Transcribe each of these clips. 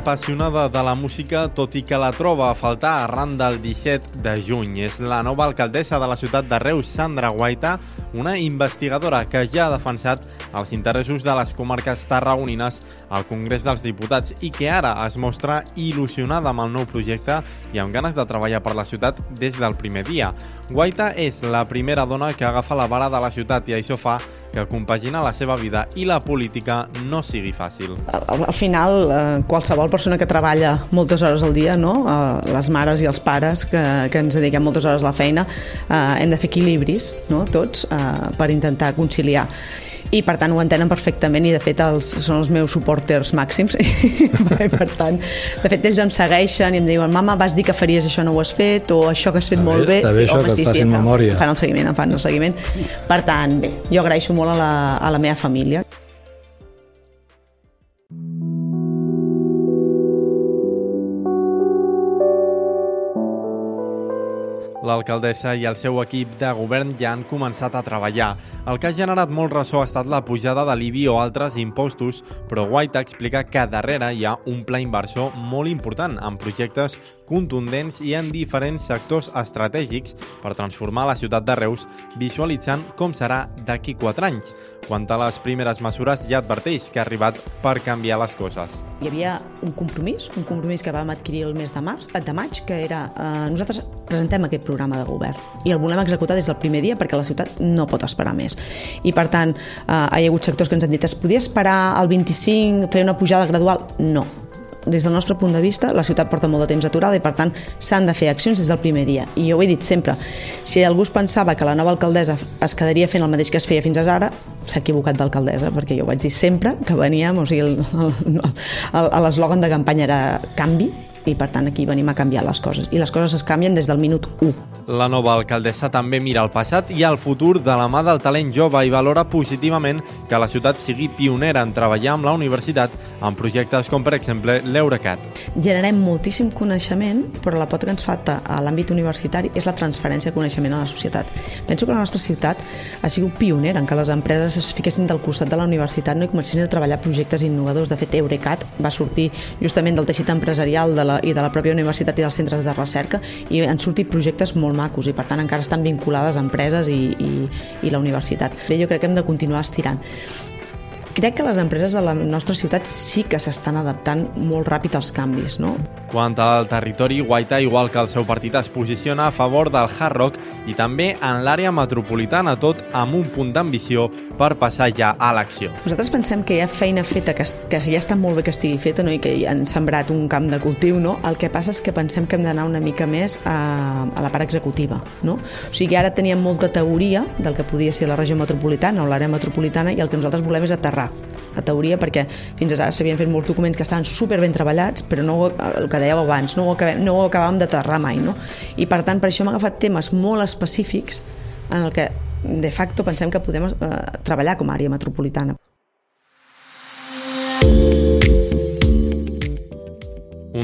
apassionada de la música, tot i que la troba a faltar arran del 17 de juny. És la nova alcaldessa de la ciutat de Reus, Sandra Guaita, una investigadora que ja ha defensat els interessos de les comarques tarragonines al Congrés dels Diputats i que ara es mostra il·lusionada amb el nou projecte i amb ganes de treballar per la ciutat des del primer dia. Guaita és la primera dona que agafa la vara de la ciutat i això fa que compagina la seva vida i la política no sigui fàcil. Al, al final, eh, qualsevol persona que treballa moltes hores al dia, no? eh, les mares i els pares que, que ens dediquem moltes hores a la feina, eh, hem de fer equilibris, no? tots, eh, per intentar conciliar i per tant ho entenen perfectament i de fet els, són els meus supporters màxims. I per tant, de fet ells em segueixen i em diuen mama vas dir que faries això no ho has fet o això que has fet Està molt bé, bé, està bé sí, home, sí, sí, em fan el seguiment, em fan el seguiment. Per tant, bé, jo agraeixo molt a la, a la meva família L'alcaldessa i el seu equip de govern ja han començat a treballar. El que ha generat molt ressò ha estat la pujada de l'IBI o altres impostos, però White explica que darrere hi ha un pla inversor molt important, amb projectes contundents i en diferents sectors estratègics per transformar la ciutat de Reus, visualitzant com serà d'aquí 4 anys. Quant a les primeres mesures, ja adverteix que ha arribat per canviar les coses. hi havia un compromís, un compromís que vam adquirir el mes de març, de maig, que era eh, nosaltres presentem aquest programa de govern i el volem executar des del primer dia perquè la ciutat no pot esperar més. I per tant, eh, hi ha hagut sectors que ens han dit es podia esperar al 25, fer una pujada gradual? No. Des del nostre punt de vista, la ciutat porta molt de temps aturada i, per tant, s'han de fer accions des del primer dia. I jo ho he dit sempre, si algú es pensava que la nova alcaldessa es quedaria fent el mateix que es feia fins ara, s'ha equivocat d'alcaldessa, perquè jo ho vaig dir sempre que veníem, o sigui, l'eslògan de campanya era canvi, i per tant aquí venim a canviar les coses. I les coses es canvien des del minut 1. La nova alcaldessa també mira al passat i al futur de la mà del talent jove i valora positivament que la ciutat sigui pionera en treballar amb la universitat en projectes com, per exemple, l'Eurecat. Generem moltíssim coneixement, però la pota que ens falta a l'àmbit universitari és la transferència de coneixement a la societat. Penso que la nostra ciutat ha sigut pionera en que les empreses es fiquessin del costat de la universitat no? i comencessin a treballar projectes innovadors. De fet, Eurecat va sortir justament del teixit empresarial de la, i de la pròpia universitat i dels centres de recerca i han sortit projectes molt macos i per tant encara estan vinculades a empreses i, i, i la universitat. Bé, jo crec que hem de continuar estirant. Crec que les empreses de la nostra ciutat sí que s'estan adaptant molt ràpid als canvis, no? Quant al territori, Guaita, igual que el seu partit, es posiciona a favor del hard rock i també en l'àrea metropolitana, tot amb un punt d'ambició per passar ja a l'acció. Nosaltres pensem que hi ha feina feta, que, que ja està molt bé que estigui feta no? i que han sembrat un camp de cultiu. No? El que passa és que pensem que hem d'anar una mica més a, a la part executiva. No? O sigui, ara teníem molta teoria del que podia ser la regió metropolitana o l'àrea metropolitana i el que nosaltres volem és aterrar la teoria perquè fins ara s'havien fet molts documents que estaven super ben treballats però no, el que dèieu abans no ho, acabem, no ho acabàvem d'aterrar mai no? i per tant per això hem agafat temes molt específics en el que de facto pensem que podem eh, treballar com a àrea metropolitana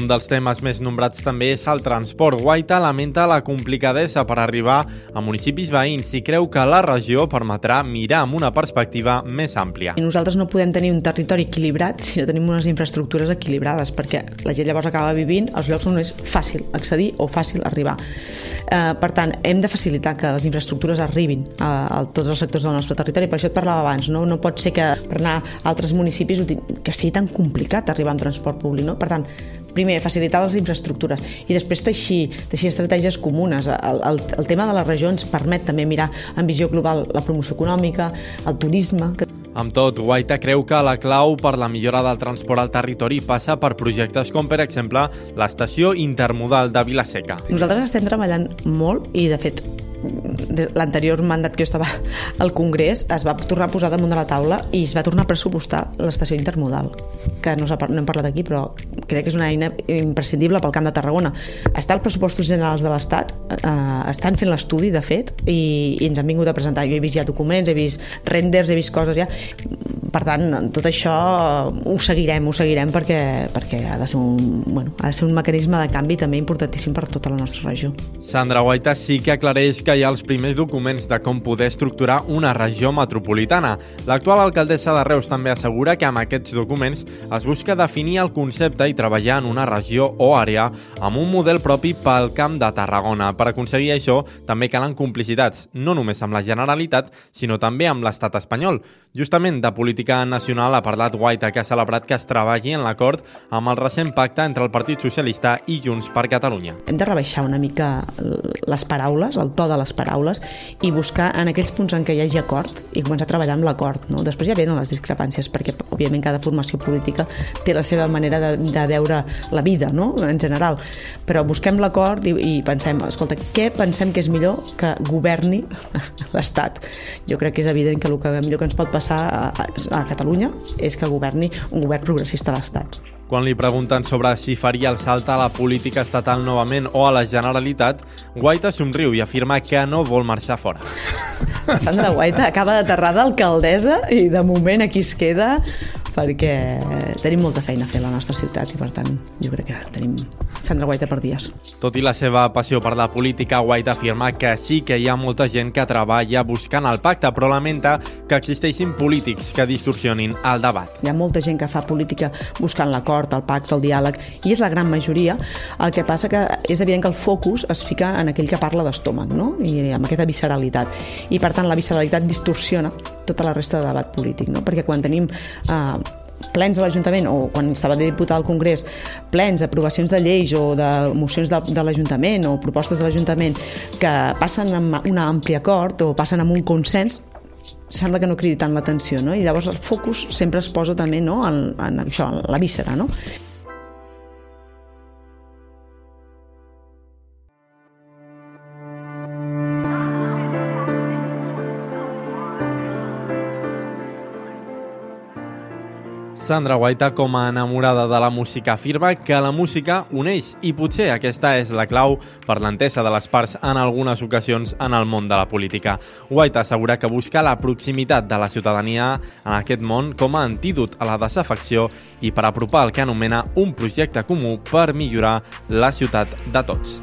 Dels temes més nombrats també és el transport. Guaita lamenta la complicadesa per arribar a municipis veïns i creu que la regió permetrà mirar amb una perspectiva més àmplia. I nosaltres no podem tenir un territori equilibrat si no tenim unes infraestructures equilibrades, perquè la gent llavors acaba vivint als llocs on és fàcil accedir o fàcil arribar. Eh, per tant, hem de facilitar que les infraestructures arribin a, tots els sectors del nostre territori. Per això et parlava abans, no, no pot ser que per anar a altres municipis que sigui tan complicat arribar amb transport públic. No? Per tant, primer, facilitar les infraestructures i després teixir, teixir estratègies comunes. El, el, el tema de la regió ens permet també mirar en visió global la promoció econòmica, el turisme, que Amb tot, Guaita creu que la clau per la millora del transport al territori passa per projectes com, per exemple, l'estació intermodal de Vilaseca. Nosaltres estem treballant molt i, de fet, l'anterior mandat que jo estava al Congrés es va tornar a posar damunt de la taula i es va tornar a pressupostar l'estació intermodal que no, no hem parlat aquí però crec que és una eina imprescindible pel Camp de Tarragona. Està als pressupostos generals de l'Estat eh, estan fent l'estudi de fet i, i ens han vingut a presentar. Jo he vist ja documents, he vist renders, he vist coses ja per tant, tot això ho seguirem, ho seguirem perquè, perquè ha, de ser un, bueno, ha de ser un mecanisme de canvi també importantíssim per tota la nostra regió. Sandra Guaita sí que aclareix que hi ha els primers documents de com poder estructurar una regió metropolitana. L'actual alcaldessa de Reus també assegura que amb aquests documents es busca definir el concepte i treballar en una regió o àrea amb un model propi pel Camp de Tarragona. Per aconseguir això també calen complicitats, no només amb la Generalitat, sinó també amb l'estat espanyol. Justament de política nacional ha parlat Guaita, que ha celebrat que es treballi en l'acord amb el recent pacte entre el Partit Socialista i Junts per Catalunya. Hem de rebaixar una mica les paraules, el to de les paraules, i buscar en aquells punts en què hi hagi acord i començar a treballar amb l'acord. No? Després ja venen les discrepàncies, perquè òbviament cada formació política té la seva manera de, de veure la vida, no? en general. Però busquem l'acord i, i pensem, escolta, què pensem que és millor que governi l'Estat? Jo crec que és evident que el que millor que ens pot passar a, Catalunya és que governi un govern progressista a l'Estat. Quan li pregunten sobre si faria el salt a la política estatal novament o a la Generalitat, Guaita somriu i afirma que no vol marxar fora. Sandra Guaita acaba d'aterrar d'alcaldessa i de moment aquí es queda perquè tenim molta feina a fer a la nostra ciutat i per tant jo crec que tenim Sandra Guaita per dies. Tot i la seva passió per la política, Guaita afirma que sí que hi ha molta gent que treballa buscant el pacte, però lamenta que existeixin polítics que distorsionin el debat. Hi ha molta gent que fa política buscant l'acord, el pacte, el diàleg, i és la gran majoria. El que passa que és evident que el focus es fica en aquell que parla d'estómac, no? I amb aquesta visceralitat. I per tant la visceralitat distorsiona tota la resta de debat polític, no? Perquè quan tenim eh, plens a l'Ajuntament o quan estava de diputat al Congrés, plens, aprovacions de lleis o de mocions de, de l'Ajuntament o propostes de l'Ajuntament que passen amb un ampli acord o passen amb un consens, sembla que no cridi tant l'atenció, no? I llavors el focus sempre es posa també no? en, en això, en la víscera, no? Sandra Guaita, com a enamorada de la música, afirma que la música uneix i potser aquesta és la clau per l'entesa de les parts en algunes ocasions en el món de la política. Guaita assegura que busca la proximitat de la ciutadania en aquest món com a antídot a la desafecció i per apropar el que anomena un projecte comú per millorar la ciutat de tots.